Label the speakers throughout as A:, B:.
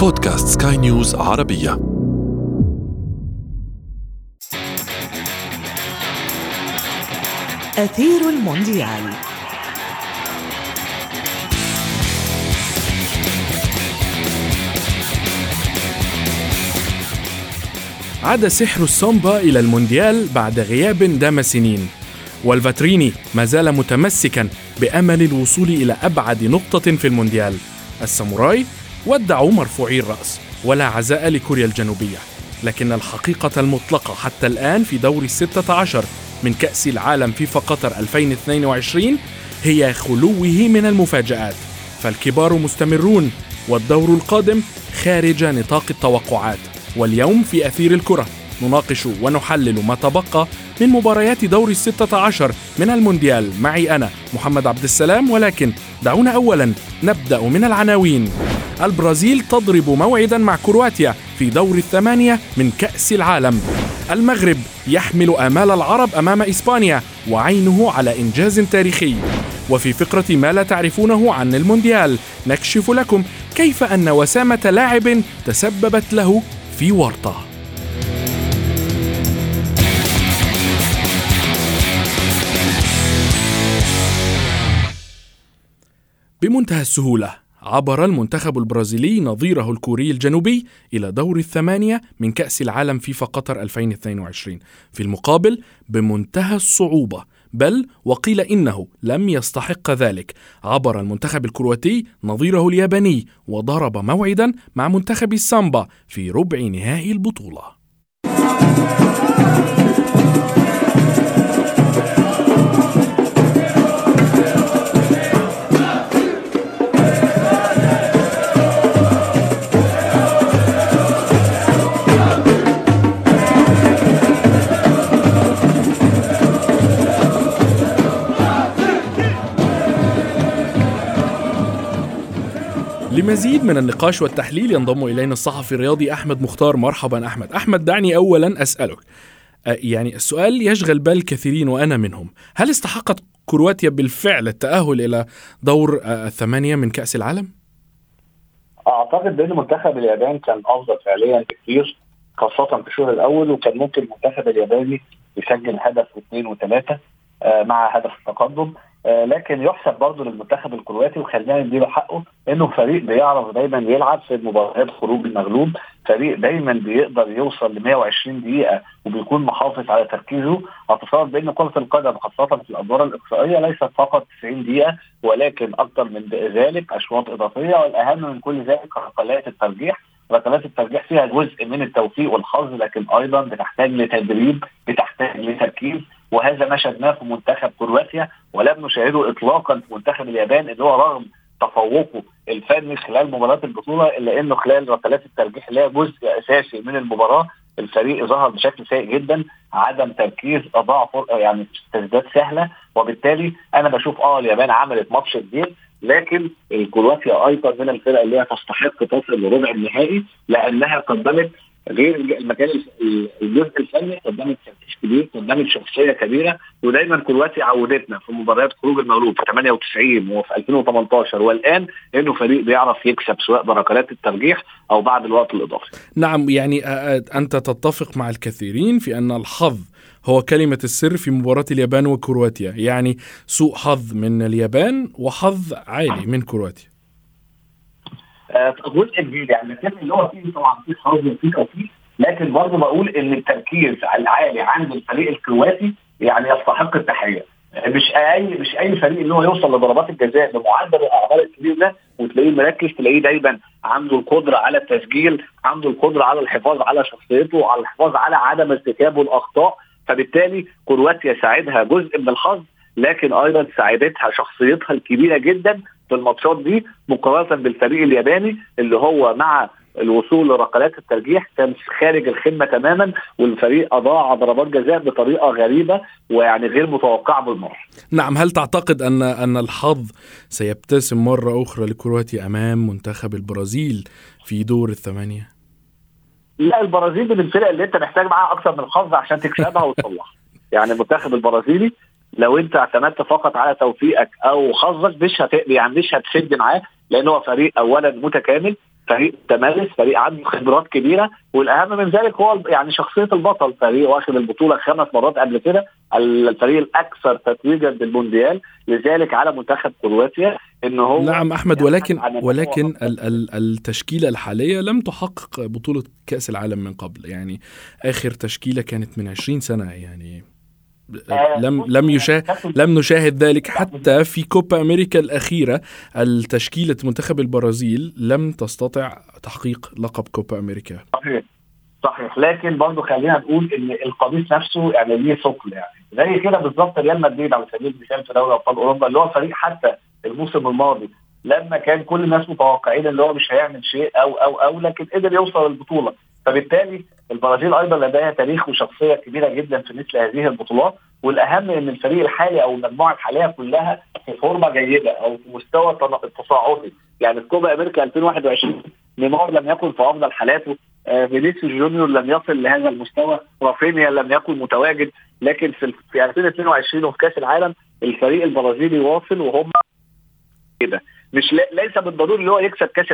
A: بودكاست سكاي نيوز عربية.
B: أثير المونديال.
C: عاد سحر السامبا إلى المونديال بعد غياب دام سنين. والفاتريني ما زال متمسكا بأمل الوصول إلى أبعد نقطة في المونديال. الساموراي ودعوا مرفوعي الرأس ولا عزاء لكوريا الجنوبية. لكن الحقيقة المطلقة حتى الآن في دور الستة عشر من كأس العالم فيفا قطر 2022 هي خلوه من المفاجآت. فالكبار مستمرون والدور القادم خارج نطاق التوقعات. واليوم في أثير الكرة نناقش ونحلل ما تبقى من مباريات دور الستة عشر من المونديال. معي أنا محمد عبد السلام ولكن دعونا أولا نبدأ من العناوين. البرازيل تضرب موعدا مع كرواتيا في دور الثمانية من كأس العالم. المغرب يحمل آمال العرب أمام إسبانيا وعينه على إنجاز تاريخي. وفي فقرة ما لا تعرفونه عن المونديال نكشف لكم كيف أن وسامة لاعب تسببت له في ورطة. بمنتهى السهولة عبر المنتخب البرازيلي نظيره الكوري الجنوبي إلى دور الثمانية من كأس العالم فيفا قطر 2022 في المقابل بمنتهى الصعوبة. بل وقيل إنه لم يستحق ذلك. عبر المنتخب الكرواتي نظيره الياباني وضرب موعدا مع منتخب السامبا في ربع نهائي البطولة. لمزيد من النقاش والتحليل ينضم إلينا الصحفي الرياضي أحمد مختار. مرحبا أحمد. أحمد دعني اولا أسألك. أه، يعني السؤال يشغل بال الكثيرين وأنا منهم. هل استحقت كرواتيا بالفعل التأهل إلى دور أه، الثمانية من كأس العالم؟
D: أعتقد بأن منتخب اليابان كان أفضل فعليا بكثير خاصة في الشوط الأول وكان ممكن المنتخب الياباني يسجل هدف واثنين وثلاثة أه، مع هدف التقدم. لكن يحسب برضه للمنتخب الكرواتي وخلينا نديله حقه إنه فريق بيعرف دايما يلعب في المباريات خروج المغلوب فريق دايما بيقدر يوصل ل 120 دقيقة وبيكون محافظ على تركيزه. اتصور بأن كرة القدم خاصة في الأدوار الإقصائية ليست فقط 90 دقيقة ولكن أكثر من ذلك أشواط إضافية والأهم من كل ذلك ركلات الترجيح. ركلات الترجيح فيها جزء من التوفيق والحظ لكن أيضا بتحتاج لتدريب بتحتاج لتركيز. وهذا ما شفناه في منتخب كرواتيا ولم نشاهده اطلاقا في منتخب اليابان اللي هو رغم تفوقه الفني خلال مباراة البطولة إلا إنه خلال ركلات الترجيح اللي هي جزء أساسي من المباراة الفريق ظهر بشكل سيء جدا عدم تركيز أضاع يعني تسديدات سهلة وبالتالي أنا بشوف آه اليابان عملت ماتش كبير لكن كرواتيا أيضا من الفرق اللي هي تستحق تصل لربع النهائي لأنها قدمت غير المكان الجزء الفني قدمت تفتيش كبير قدمت شخصيه كبيرة ودايما كرواتيا عودتنا في مباريات خروج المغلوب في 98 وفي 2018 والآن إنه فريق بيعرف يكسب سواء بركلات الترجيح أو بعد الوقت الإضافي.
C: نعم يعني أنت تتفق مع الكثيرين في أن الحظ هو كلمة السر في مباراة اليابان وكرواتيا يعني سوء حظ من اليابان وحظ عالي من كرواتيا
D: آه، جزء كبير يعني لكن اللي هو فيه طبعا في حظ وفي توفيق. لكن برضه بقول إن التركيز العالي عند الفريق الكرواتي يعني يستحق التحية. مش أي مش أي فريق اللي هو يوصل لضربات الجزاء بمعدل الاعمال الكبير ده وتلاقيه مركز تلاقيه دايما عنده القدرة على التسجيل عنده القدرة على الحفاظ على شخصيته على الحفاظ على عدم ارتكابه الأخطاء. فبالتالي كرواتيا ساعدها جزء من الحظ لكن أيضا ساعدتها شخصيتها الكبيرة جدا في الماتشات دي مقارنة بالفريق الياباني اللي هو مع الوصول لركلات الترجيح كان خارج الخدمة تماما والفريق أضاع ضربات جزاء بطريقة غريبة ويعني غير متوقعة بالمرة.
C: نعم هل تعتقد أن أن الحظ سيبتسم مرة أخرى لكرواتيا أمام منتخب البرازيل في دور الثمانية؟
D: لا البرازيل من الفرق اللي أنت محتاج معاها أكثر من الحظ عشان تكسبها وتصلحها. يعني المنتخب البرازيلي لو انت اعتمدت فقط على توفيقك أو حظك مش هت... يعني مش هتشد معاه لأن هو فريق اولا متكامل فريق تمارس فريق عنده خبرات كبيرة والأهم من ذلك هو يعني شخصية البطل. فريق واخد البطولة خمس مرات قبل كده الفريق الأكثر تتويجا بالمونديال. لذلك على منتخب كرواتيا
C: إن هو نعم أحمد ولكن ولكن ال ال التشكيلة الحالية لم تحقق بطولة كأس العالم من قبل. يعني آخر تشكيلة كانت من 20 سنة يعني. لم لم يشاهد لم نشاهد ذلك حتى في كوبا أمريكا الأخيرة. التشكيلة منتخب البرازيل لم تستطع تحقيق لقب كوبا أمريكا.
D: صحيح. صحيح. لكن برضه خلينا نقول إن القميص نفسه يعني ليه ثقل يعني. زي كده بالظبط ريال مدريد على سبيل المثال في دوري أبطال أوروبا اللي هو فريق حتى الموسم الماضي لما كان كل الناس متوقعين إن هو مش هيعمل شيء أو أو أو لكن قدر يوصل للبطولة. فبالتالي البرازيل أيضا لديها تاريخ وشخصية كبيرة جدا في مثل هذه البطولات والأهم ان الفريق الحالي أو المجموعة الحالية كلها في فورمة جيدة أو في مستوى تصاعدي يعني في كوبا أمريكا 2021 نيمار لم يكن في أفضل حالاته آه فينيسيوس جونيور لم يصل لهذا المستوى رافينيا لم يكن متواجد لكن في في 2022 وفي كأس العالم الفريق البرازيلي واصل وهم كده. مش ليس بالضروري اللي هو يكسب كأس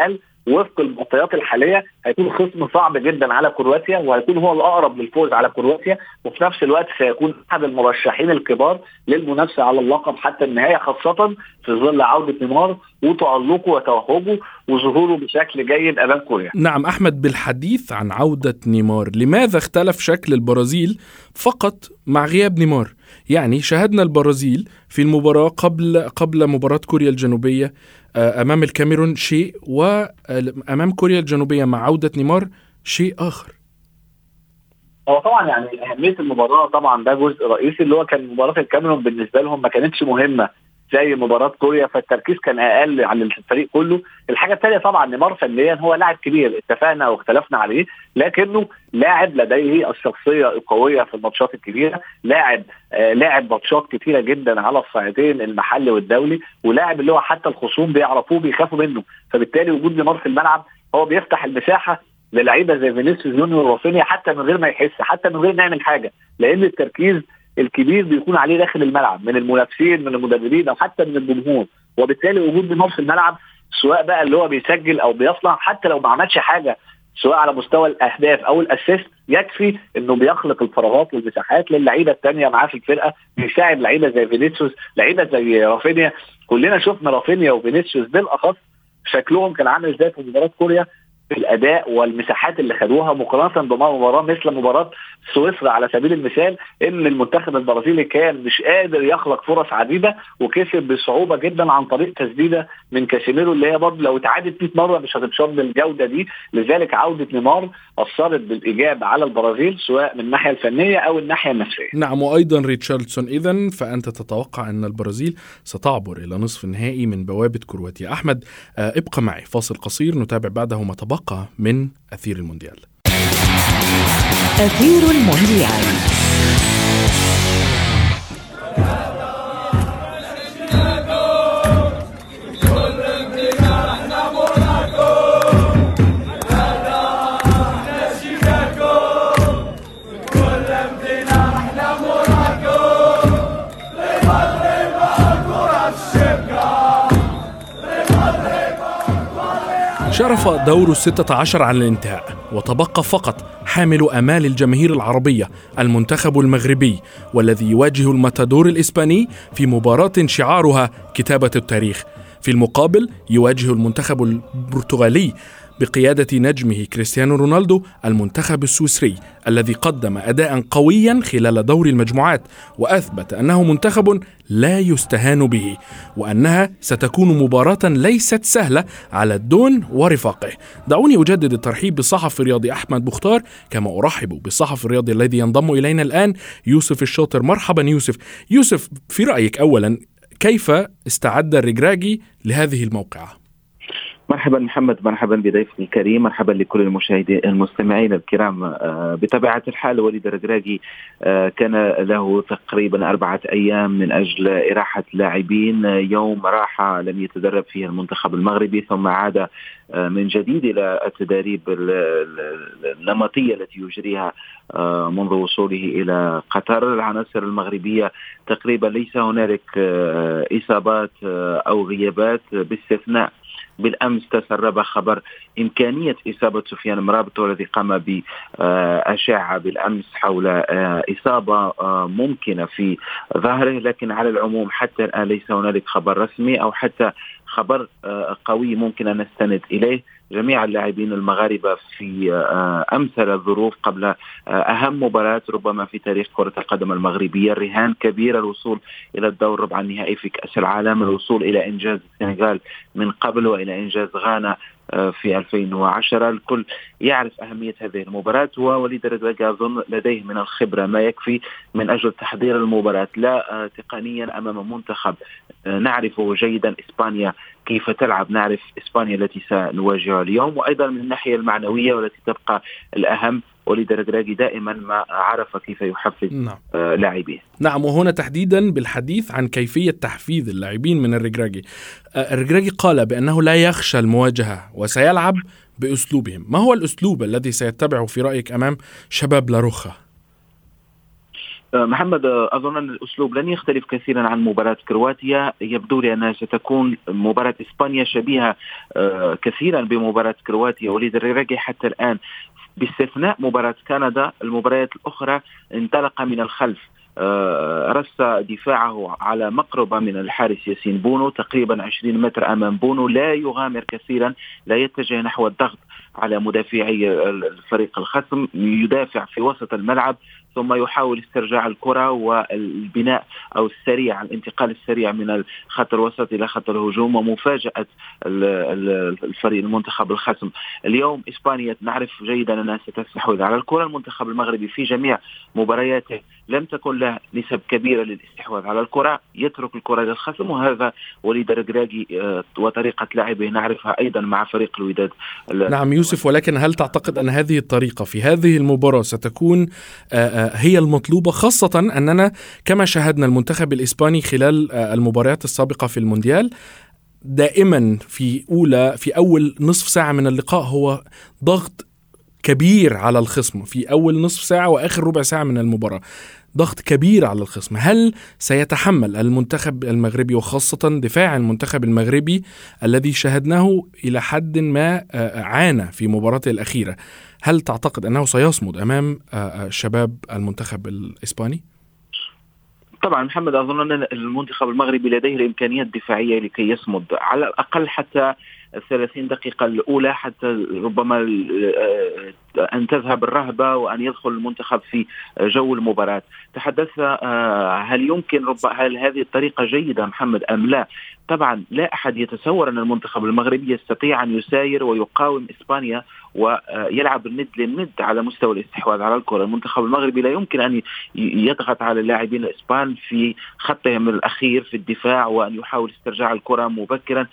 D: العالم. وفق المعطيات الحالية هيكون خصم صعب جدا على كرواتيا وهيكون هو الأقرب للفوز على كرواتيا وفي نفس الوقت سيكون أحد المرشحين الكبار للمنافسة على اللقب حتى النهايه خاصة في ظل عودة نيمار وتألقه وتوهجه وظهوره بشكل جيد أمام كوريا.
C: نعم أحمد بالحديث عن عودة نيمار، لماذا اختلف شكل البرازيل فقط مع غياب نيمار؟ يعني شاهدنا البرازيل في المباراة قبل قبل مباراة كوريا الجنوبية آه، أمام الكاميرون شيء وامام كوريا الجنوبية مع عودة نيمار شيء آخر.
D: هو طبعا يعني أهمية المباراة طبعا ده جزء رئيسي اللي هو كان مباراة الكاميرون بالنسبة لهم ما كانتش مهمة. زي مباراة كوريا فالتركيز كان أقل على الفريق كله. الحاجة الثانية طبعا نيمار فنيا هو لاعب كبير اتفقنا واختلفنا عليه لكنه لاعب لديه الشخصية القوية في الماتشات الكبيرة لاعب آه لاعب ماتشات كثيره جدا على الصعيدين المحلي والدولي ولاعب اللي هو حتى الخصوم بيعرفوه بيخافوا منه. فبالتالي وجود نيمار في الملعب هو بيفتح المساحة للعيبة زي فينيسيوس جونيور ورافينيا حتى من غير ما يحس حتى من غير ما يعمل حاجة لأن التركيز الكبير بيكون عليه داخل الملعب من المنافسين من المدربين أو حتى من الجمهور. وبالتالي وجود نيمار في الملعب سواء بقى اللي هو بيسجل أو بيصنع حتى لو ما عملش حاجة سواء على مستوى الأهداف أو ال assist يكفي إنه بيخلق الفراغات والمساحات للعيبة الثانية معاه في الفرقة بيساعد لعيبة زي فينيسيوس لعيبة زي رافينيا. كلنا شفنا رافينيا وفينيسيوس بالأخص شكلهم كان عامل إزاي في مباراة كوريا. الأداء والمساحات اللي خدوها مقارنة بمباراه مثل مباراة سويسرا على سبيل المثال إن المنتخب البرازيلي كان مش قادر يخلق فرص عديدة وكسب بصعوبة جدا عن طريق تسديدة من كاسيميرو اللي هي برضه لو اتعادت 100 مرة مش هتتشاط بالجوده دي لذلك عودة نيمار أثرت بالإيجاب على البرازيل سواء من الناحية الفنية أو الناحية النفسية.
C: نعم وأيضا ريتشاردسون اذا فأنت تتوقع أن البرازيل ستعبر إلى نصف النهائي من بوابة كرواتيا. أحمد آه، ابقى معي فاصل قصير نتابع بعده ما تبقى من أثير المونديال. أثير المونديال شرف دور الستة عشر على الانتهاء وتبقى فقط حامل آمال الجماهير العربية المنتخب المغربي والذي يواجه الماتادور الإسباني في مباراة شعارها كتابة التاريخ. في المقابل يواجه المنتخب البرتغالي بقيادة نجمه كريستيانو رونالدو المنتخب السويسري الذي قدم أداء قويا خلال دور المجموعات وأثبت أنه منتخب لا يستهان به وأنها ستكون مباراة ليست سهلة على الدون ورفاقه. دعوني أجدد الترحيب بالصحفي الرياضي أحمد بختار كما أرحب بالصحفي الرياضي الذي ينضم إلينا الآن يوسف الشاطر. مرحبا يوسف. يوسف في رأيك أولا كيف استعد الرجراجي لهذه الموقعة؟
B: مرحبا محمد مرحبا بضيفك الكريم مرحبا لكل المشاهدين المستمعين الكرام. آه، بطبيعة الحال وليد الركراكي آه، كان له تقريبا أربعة أيام من أجل إراحة لاعبين يوم راحة لم يتدرب فيه المنتخب المغربي ثم عاد آه، من جديد إلى التدريب النمطية التي يجريها منذ وصوله إلى قطر. العناصر المغربية تقريبا ليس هنالك إصابات أو غيابات. باستثناء بالأمس تسرب خبر إمكانية إصابة سفيان مرابط والذي قام بأشعة بالأمس حول آه، إصابة آه، ممكنة في ظهره. لكن على العموم حتى الآن ليس هنالك خبر رسمي أو حتى خبر آه، قوي ممكن أن نستند إليه. جميع اللاعبين المغاربة في أمثل الظروف قبل أهم مباراة ربما في تاريخ كرة القدم المغربية. رهان كبير الوصول إلى الدور ربع النهائي في كأس العالم الوصول إلى إنجاز السنغال من قبل وإلى إنجاز غانا آه، في 2010 الكل يعرف أهمية هذه المباراة ووليد الرزاق أظن لديه من الخبرة ما يكفي من أجل تحضير المباراة. لا آه، تقنيا أمام منتخب آه، نعرفه جيدا إسبانيا كيف تلعب؟ نعرف إسبانيا التي سنواجهها اليوم وأيضا من الناحية المعنوية والتي تبقى الأهم وليد الركراكي دائما ما عرف كيف يحفز نعم. آه لاعبيه.
C: نعم وهنا تحديدا بالحديث عن كيفية تحفيز اللاعبين من الركراكي آه الركراكي قال بأنه لا يخشى المواجهة وسيلعب بأسلوبهم. ما هو الأسلوب الذي سيتبعه في رأيك أمام شباب لاروخا؟
B: محمد آه، أظن أن الأسلوب لن يختلف كثيرا عن مباراة كرواتيا. يبدو لي انها ستكون مباراة إسبانيا شبيهة آه، كثيرا بمباراة كرواتيا وليد الركراكي حتى الآن باستثناء مباراة كندا. المباريات الأخرى انطلق من الخلف آه، رص دفاعه على مقربة من الحارس ياسين بونو تقريبا 20 متر أمام بونو. لا يغامر كثيرا لا يتجه نحو الضغط على مدافعي الفريق الخصم يدافع في وسط الملعب. ثم يحاول استرجاع الكرة والبناء أو السريع الانتقال السريع من خط الوسط إلى خط الهجوم ومفاجأة الفريق المنتخب الخصم. اليوم إسبانيا نعرف جيدا أنها ستستحوذ على الكرة. المنتخب المغربي في جميع مبارياته لم تكن له نسب كبيرة للاستحواذ على الكرة. يترك الكرة للخصم وهذا وليد الرقراقي آه، وطريقة لعبه نعرفها أيضا مع فريق الوداد.
C: نعم يوسف ولكن هل تعتقد أن هذه الطريقة في هذه المباراة ستكون آه، آه، هي المطلوبة خاصة أننا كما شاهدنا المنتخب الإسباني خلال المباريات السابقة في المونديال دائما في أولى في أول نصف ساعة من اللقاء هو ضغط كبير على الخصم في أول نصف ساعة وآخر ربع ساعة من المباراة ضغط كبير على الخصم. هل سيتحمل المنتخب المغربي وخاصة دفاع المنتخب المغربي الذي شاهدناه إلى حد ما آه، عانى في مباراته الأخيرة؟ هل تعتقد أنه سيصمد أمام آه، آه، شباب المنتخب الإسباني؟
B: طبعا محمد أظن أن المنتخب المغربي لديه الإمكانيات الدفاعية لكي يصمد على الأقل حتى الثلاثين دقيقة الأولى حتى ربما أن تذهب الرهبة وأن يدخل المنتخب في جو المباراة. تحدثت آه، هل يمكن رب هل هذه الطريقة جيدة محمد أم لا؟ طبعا لا أحد يتصور أن المنتخب المغربي يستطيع أن يساير ويقاوم إسبانيا ويلعب الند للند على مستوى الاستحواذ على الكرة. المنتخب المغربي لا يمكن أن يضغط على اللاعبين الإسبان في خطهم الأخير في الدفاع وأن يحاول استرجاع الكرة مبكرا.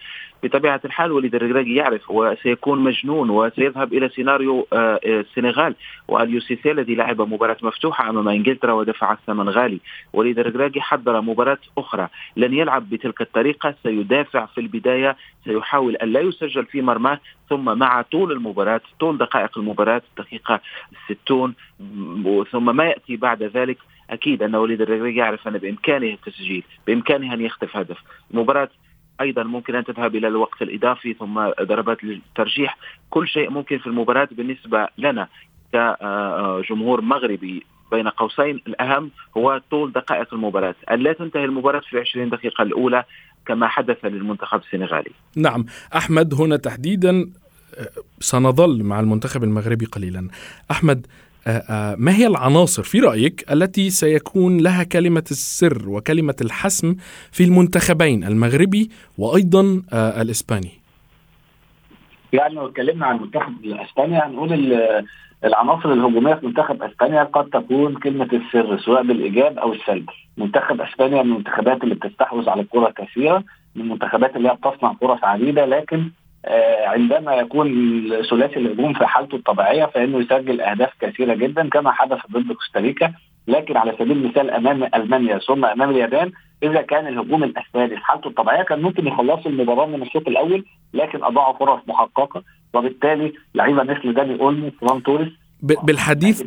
B: بطبيعة الحال وليد الركراكي يعرف وسيكون مجنون وسيذهب إلى سيناريو آه، السنغال واليو سيسي الذي لعب مباراة مفتوحة أمام إنجلترا ودفع الثمن غالي. وليد الركراكي حضر مباراة أخرى. لن يلعب بتلك الطريقة سيدافع في البداية سيحاول أن لا يسجل في مرماه ثم مع طول المباراة طول دقائق المباراة الدقيقة الستون ثم ما يأتي بعد ذلك. أكيد أن وليد الركراكي يعرف أن بإمكانه التسجيل بإمكانه أن يخطف هدف. المباراة أيضا ممكن أن تذهب إلى الوقت الإضافي ثم ضربات الترجيح كل شيء ممكن في المباراة بالنسبة لنا كجمهور مغربي. بين قوسين الأهم هو طول دقائق المباراة. أن لا تنتهي المباراة في 20 دقيقة الأولى كما حدث للمنتخب السنغالي.
C: نعم. أحمد هنا تحديدا سنظل مع المنتخب المغربي قليلا. آه، ما هي العناصر في رأيك التي سيكون لها كلمة السر وكلمة الحسم في المنتخبين المغربي وأيضا آه، الإسباني؟
D: يعني لو اتكلمنا عن منتخب إسبانيا هنقول العناصر الهجومية في منتخب إسبانيا قد تكون كلمة السر سواء بالإيجاب أو السلب. منتخب إسبانيا من المنتخبات اللي بتستحوذ على الكرة كثيرا، من المنتخبات اللي هي بتصنع فرص عديده لكن آه، عندما يكون ثلاثي الهجوم في حالته الطبيعية فإنه يسجل أهداف كثيرة جدا كما حدث ضد كوستاريكا. لكن على سبيل المثال أمام ألمانيا ثم أمام اليابان إذا كان الهجوم الأسباني في حالته الطبيعية كان ممكن يخلصوا المباراة من الشوط الأول لكن اضاعوا فرص محققة. وبالتالي لعيبة مثل داني أولمو فران توريس
C: بالحديث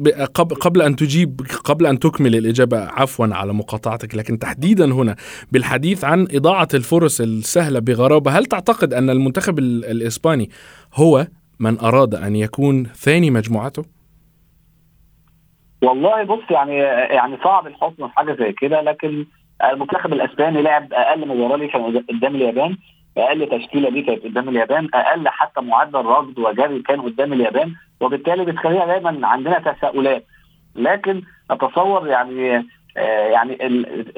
C: قبل أن تجيب قبل أن تكمل الإجابة عفوا على مقاطعتك لكن تحديدا هنا بالحديث عن إضاعة الفرص السهلة بغرابة هل تعتقد أن المنتخب الإسباني هو من أراد أن يكون ثاني مجموعته؟
D: والله بص يعني يعني صعب الحكم في حاجة زي كده لكن المنتخب الإسباني لعب أقل مباراه ليه كان قدام اليابان أقل تشكيلة ليه كانت قدام اليابان أقل حتى معدل رصد وجري كان قدام اليابان وبالتالي بتخلينا دايما عندنا تساؤلات. لكن أتصور يعني آه يعني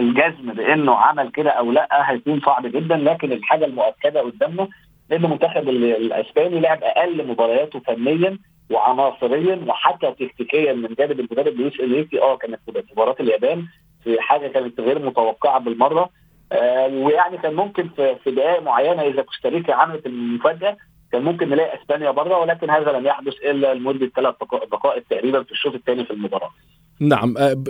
D: الجزم بإنه عمل كده أو لأ هيكون صعب جدا لكن الحاجة المؤكدة قدامنا إن المنتخب الأسباني لعب أقل مبارياته فنيا وعناصريا وحتى تكتيكيا من جانب المدرب لويس إنريكي. آه كانت مباراه اليابان في حاجة كانت غير متوقعة بالمرة. آه ويعني كان ممكن في, في دقائق معينة إذا كوستاريكا عملت المفاجأة كان ممكن نلاقي إسبانيا بره ولكن هذا لم يحدث إلا لمدة ثلاث دقائق تقريبا في الشوط الثاني في المباراة.
C: نعم آه،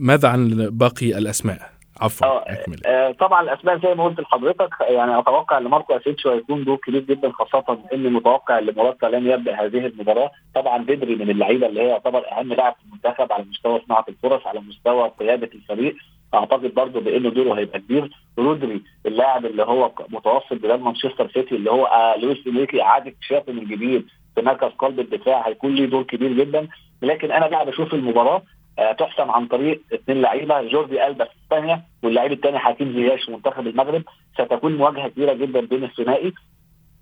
C: ماذا عن باقي الأسماء؟ عفوا
D: آه آه طبعا الأسماء زي ما قلت لحضرتك يعني أتوقع إن ماركو أسينسيو هيكون دور كبير جدا خاصة اني متوقع إن موراتا لن يبدأ هذه المباراة طبعا بيدري من اللعيبة اللي هي يعتبر أهم لاعب في المنتخب على مستوى صناعة الفرص على مستوى قيادة الفريق أعتقد برضه بأنه دوره هيبقى كبير. رودري اللاعب اللي هو متوسط بلاد مانشستر سيتي اللي هو آه لويس إنريكي إعادة اكتشافه من جديد في مركز قلب الدفاع هيكون ليه دور كبير جدا. لكن أنا بقى بشوف المباراة آه تحسم عن طريق اثنين لعيبة جوردي ألبا في اسبانيا واللعيب الثاني حكيم زياش منتخب المغرب. ستكون مواجهة كبيرة جدا بين الثنائي.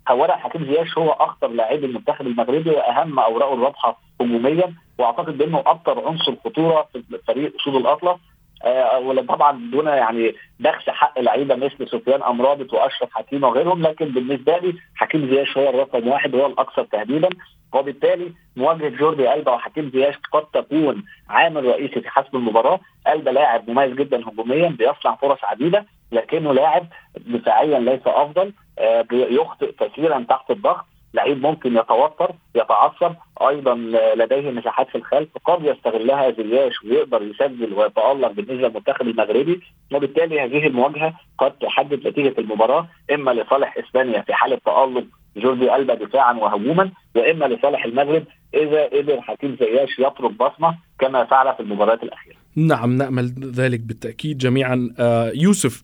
D: اولا حكيم زياش هو اخطر لاعب المنتخب المغربي وأهم أوراقه الواضحة هجوميا. وأعتقد بأنه أكثر عنصر خطورة في فريق اسود الاطلس آه ولا طبعا دون يعني بخس حق لعيبه مثل سفيان امرابط وأشرف حكيم وغيرهم لكن بالنسبة لي حكيم زياش هو الرقم واحد وهو الأكثر تهديدا. وبالتالي مواجهة جوردي ألبا وحكيم زياش قد تكون عامل رئيسي في حسم المباراة. ألبا لاعب مميز جدا هجوميا بيصنع فرص عديدة لكنه لاعب دفاعيا ليس أفضل آه يخطئ كثيرا تحت الضغط. لعيب ممكن يتوتر يتعصب أيضا لديه مساحات في الخلف قد يستغلها زياش ويقدر يسجل ويتألق بالنسبة للمنتخب المغربي وبالتالي هذه المواجهة قد تحدد نتيجة المباراة إما لصالح إسبانيا في حالة تألق جوردي ألبا دفاعا وهجوما وإما لصالح المغرب إذا قدر حكيم زياش يترك بصمة كما فعل في المباريات الأخيرة.
C: نعم نأمل ذلك بالتأكيد جميعا آه يوسف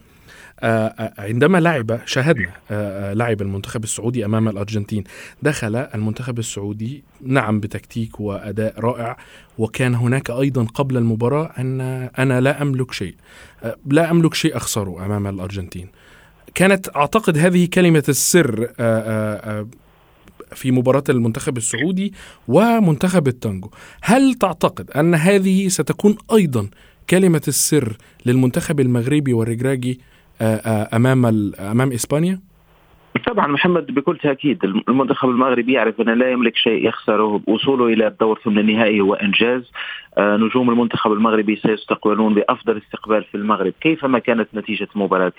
C: عندما لعب شاهدنا آه، لعب المنتخب السعودي أمام الأرجنتين دخل المنتخب السعودي نعم بتكتيك وأداء رائع وكان هناك أيضا قبل المباراة أن أنا لا أملك شيء لا أملك شيء أخسره أمام الأرجنتين. كانت أعتقد هذه كلمة السر في مباراة المنتخب السعودي ومنتخب التانجو هل تعتقد أن هذه ستكون أيضا كلمة السر للمنتخب المغربي والرجراجي أمام أمام إسبانيا؟
B: طبعا محمد بكل تأكيد المنتخب المغربي يعرف انه لا يملك شيء يخسره وصوله إلى الدور ثمن النهائي هو انجاز آه، نجوم المنتخب المغربي سيستقبلون بأفضل استقبال في المغرب كيفما كانت نتيجة مباراة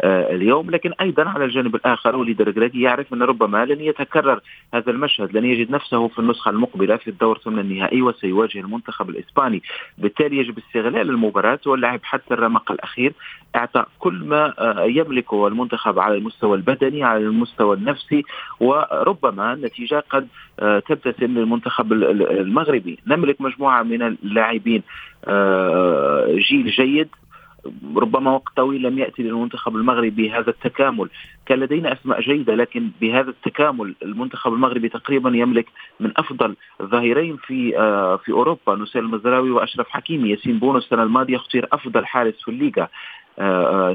B: آه، اليوم. لكن أيضا على الجانب الآخر وليد الركراكي يعرف أن ربما لن يتكرر هذا المشهد لن يجد نفسه في النسخة المقبلة في الدور ثمن النهائي وسيواجه المنتخب الإسباني. بالتالي يجب استغلال المباراة واللعب حتى الرمق الأخير. اعطاء كل ما آه، يملكه المنتخب على المستوى البدني على المستوى النفسي وربما النتيجة قد تبتسم للمنتخب المغربي. نملك مجموعة من اللاعبين آه، جيل جيد. ربما وقت طويل لم يأتي للمنتخب المغربي هذا التكامل، كان لدينا أسماء جيدة لكن بهذا التكامل المنتخب المغربي تقريبا يملك من أفضل الظهيرين في آه، في أوروبا نصير المزراوي وأشرف حكيمي، ياسين بونو السنة الماضية اختير أفضل حارس في الليغا، آه،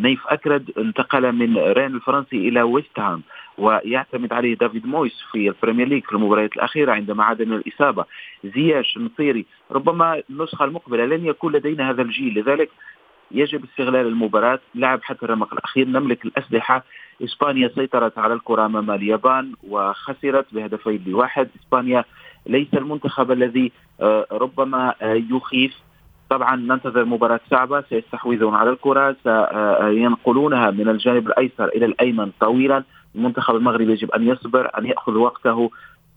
B: نايف أكرد انتقل من رين الفرنسي إلى ويست هام ويعتمد عليه دافيد مويس في ال Premier League في المباريات الأخيرة عندما عاد من الإصابة. زياش نصيري ربما النسخة المقبلة لن يكون لدينا هذا الجيل. لذلك يجب استغلال المباراة. لعب حتى الرمق الأخير نملك الأسلحة. إسبانيا سيطرت على الكرة أمام اليابان وخسرت بهدفين لواحد. إسبانيا ليس المنتخب الذي آه، ربما آه، يخيف طبعا ننتظر مباراة صعبة سيستحوذون على الكرة سينقلونها من الجانب الأيسر إلى الأيمن طويلا. المنتخب المغربي يجب أن يصبر أن يأخذ وقته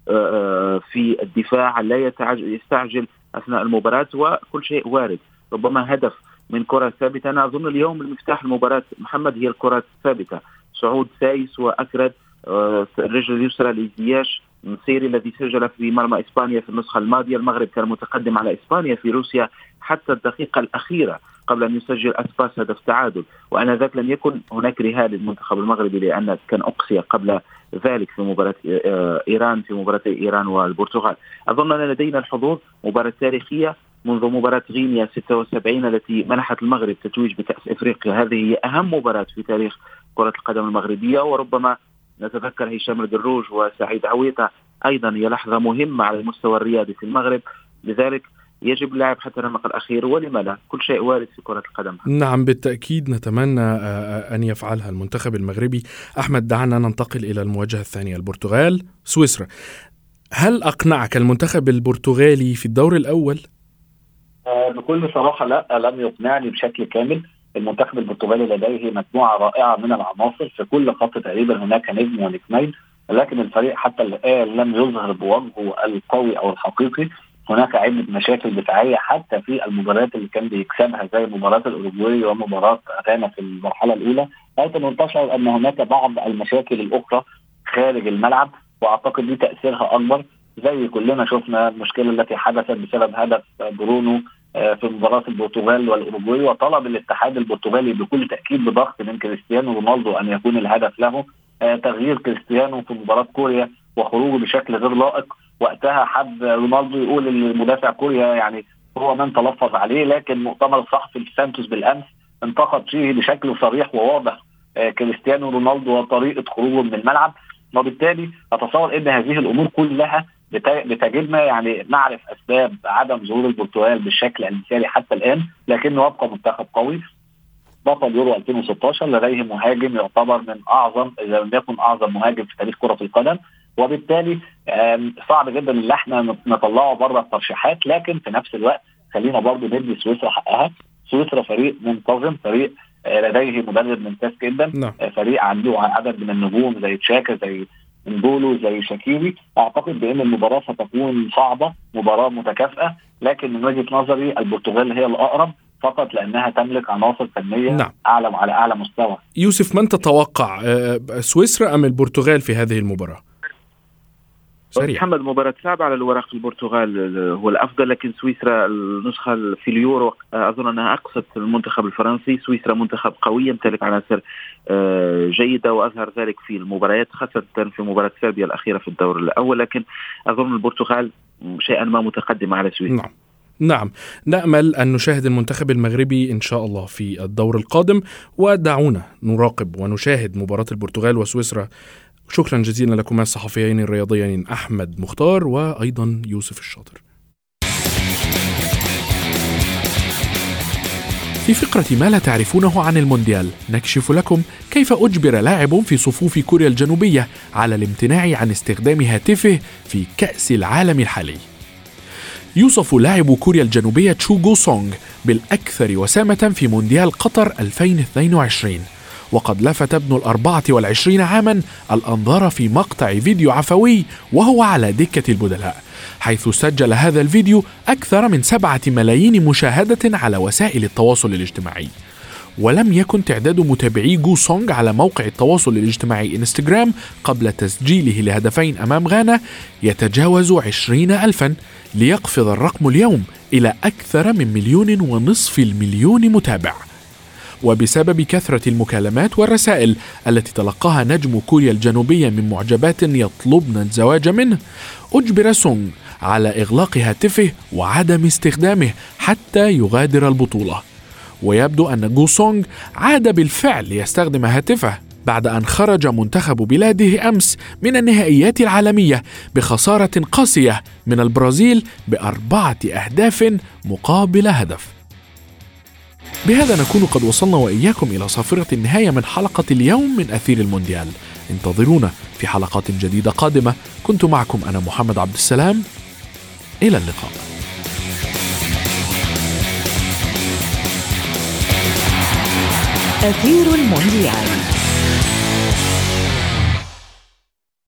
B: آه، في الدفاع لا يستعجل أثناء المباراة وكل شيء وارد. ربما هدف من كرة ثابتة. أنا أظن اليوم المفتاح المباراة محمد هي الكرة الثابتة. صعود سايس وأكرد الرجل اليسرى لزياش نصيري الذي سجل في مرمى إسبانيا في النسخة الماضية. المغرب كان متقدم على إسبانيا في روسيا حتى الدقيقة الأخيرة قبل أن يسجل أسباس هدف تعادل. وانذاك لم يكن هناك رهان للمنتخب المغربي لأن كان أقصي قبل ذلك في مباراة آه، إيران في مباراة إيران والبرتغال. اظن ان لدينا الحضور مباراة تاريخية منذ مباراة غينيا 76 التي منحت المغرب تتويج بكأس إفريقيا. هذه هي أهم مباراة في تاريخ كرة القدم المغربية. وربما نتذكر هشام الدروج وسعيد عويطة أيضا هي لحظة مهمة على المستوى الرياضي في المغرب. لذلك يجب اللعب حتى الرمق الأخير ولم لا كل شيء وارد في كرة القدم.
E: نعم بالتأكيد نتمنى آه، آه، أن يفعلها المنتخب المغربي. أحمد دعنا ننتقل إلى المواجهة الثانية البرتغال سويسرا. هل أقنعك المنتخب البرتغالي في الدور الأول؟
D: آه، بكل صراحة لا لم يقنعني بشكل كامل. المنتخب البرتغالي لديه مجموعة رائعة من العناصر في كل خط تقريبا هناك نجم ونجمين لكن الفريق حتى الآن لم يظهر بوجهه القوي أو الحقيقي. هناك عدة مشاكل دفاعية حتى في المباريات اللي كان بيكسبها زي مباراة الأوروجواي ومباراة غانا في المرحلة الأولى لكن تشعر أن هناك بعض المشاكل الأخرى خارج الملعب وأعتقد دي تأثيرها أكبر. زي كلنا شفنا المشكلة التي حدثت بسبب هدف برونو آه، في مباراة البرتغال والأوروجواي وطلب الاتحاد البرتغالي بكل تأكيد بضغط من كريستيانو رونالدو أن يكون الهدف له آه، تغيير كريستيانو في مباراة كوريا وخروجه بشكل غير لائق وقتها حب رونالدو يقول إن مدافع كوريا يعني هو من تلفظ عليه لكن مؤتمر الصحفي في سانتوس بالأمس انتقد فيه بشكل صريح وواضح آه، كريستيانو رونالدو وطريقة خروجه من الملعب. وبالتالي اتصور إن هذه الأمور كلها بتجدنا يعني نعرف أسباب عدم ظهور البرتغال بالشكل المثالي حتى الآن لكنه يبقى منتخب قوي. بطل يورو 2016 لديه مهاجم يعتبر من أعظم إذا لم يكن أعظم مهاجم في تاريخ كرة القدم. وبالتالي صعب جدا إن إحنا نطلعه بره الترشيحات. لكن في نفس الوقت خلينا برضه ندي سويسرا حقها. سويسرا فريق منتظم فريق آه، لديه مدرب ممتاز جدا. نعم. آه، فريق عنده عدد من النجوم زي تشاكا زي نبولو زي شاكيري. أعتقد بأن المباراة ستكون صعبة مباراة متكافئة. لكن من وجهة نظري البرتغال هي الأقرب فقط لأنها تملك عناصر فنية نعم. أعلى على أعلى مستوى.
E: يوسف من تتوقع آه، سويسرا أم البرتغال في هذه المباراة؟
B: سريع. محمد مباراة صعبة على الورق البرتغال هو الأفضل لكن سويسرا النسخة في اليورو أظن أنها أقصت المنتخب الفرنسي. سويسرا منتخب قوي يمتلك عناصر آه، جيدة وأظهر ذلك في المباريات خاصة في مباراة سيربيا الأخيرة في الدور الأول. لكن أظن البرتغال شيئا ما متقدمة على سويسرا.
E: نعم. نعم. نأمل أن نشاهد المنتخب المغربي إن شاء الله في الدور القادم. ودعونا نراقب ونشاهد مباراة البرتغال وسويسرا شكرا جزيلا لكما الصحفيين الرياضيين أحمد مختار وأيضا يوسف الشاطر. في فقرة ما لا تعرفونه عن المونديال نكشف لكم كيف أجبر لاعب في صفوف كوريا الجنوبية على الامتناع عن استخدام هاتفه في كأس العالم الحالي. يوصف لاعب كوريا الجنوبية تشو جو سونغ بالأكثر وسامة في مونديال قطر 2022 وقد لفت ابن الأربعة والعشرين عاما الأنظار في مقطع فيديو عفوي وهو على دكة البدلاء حيث سجل هذا الفيديو أكثر من سبعة ملايين مشاهدة على وسائل التواصل الاجتماعي. ولم يكن تعداد متابعي جو سونغ على موقع التواصل الاجتماعي إنستغرام قبل تسجيله لهدفين أمام غانا يتجاوز عشرين ألفا ليقفز الرقم اليوم إلى أكثر من مليون ونصف المليون متابع. وبسبب كثرة المكالمات والرسائل التي تلقاها نجم كوريا الجنوبية من معجبات يطلبن الزواج منه أجبر سونغ على إغلاق هاتفه وعدم استخدامه حتى يغادر البطولة. ويبدو أن جو سونغ عاد بالفعل ليستخدم هاتفه بعد أن خرج منتخب بلاده أمس من النهائيات العالمية بخسارة قاسية من البرازيل بأربعة أهداف مقابل هدف. بهذا نكون قد وصلنا وإياكم إلى صافرة النهاية من حلقة اليوم من أثير المونديال. انتظرونا في حلقات جديدة قادمة. كنت معكم أنا محمد عبد السلام. إلى اللقاء. أثير المونديال.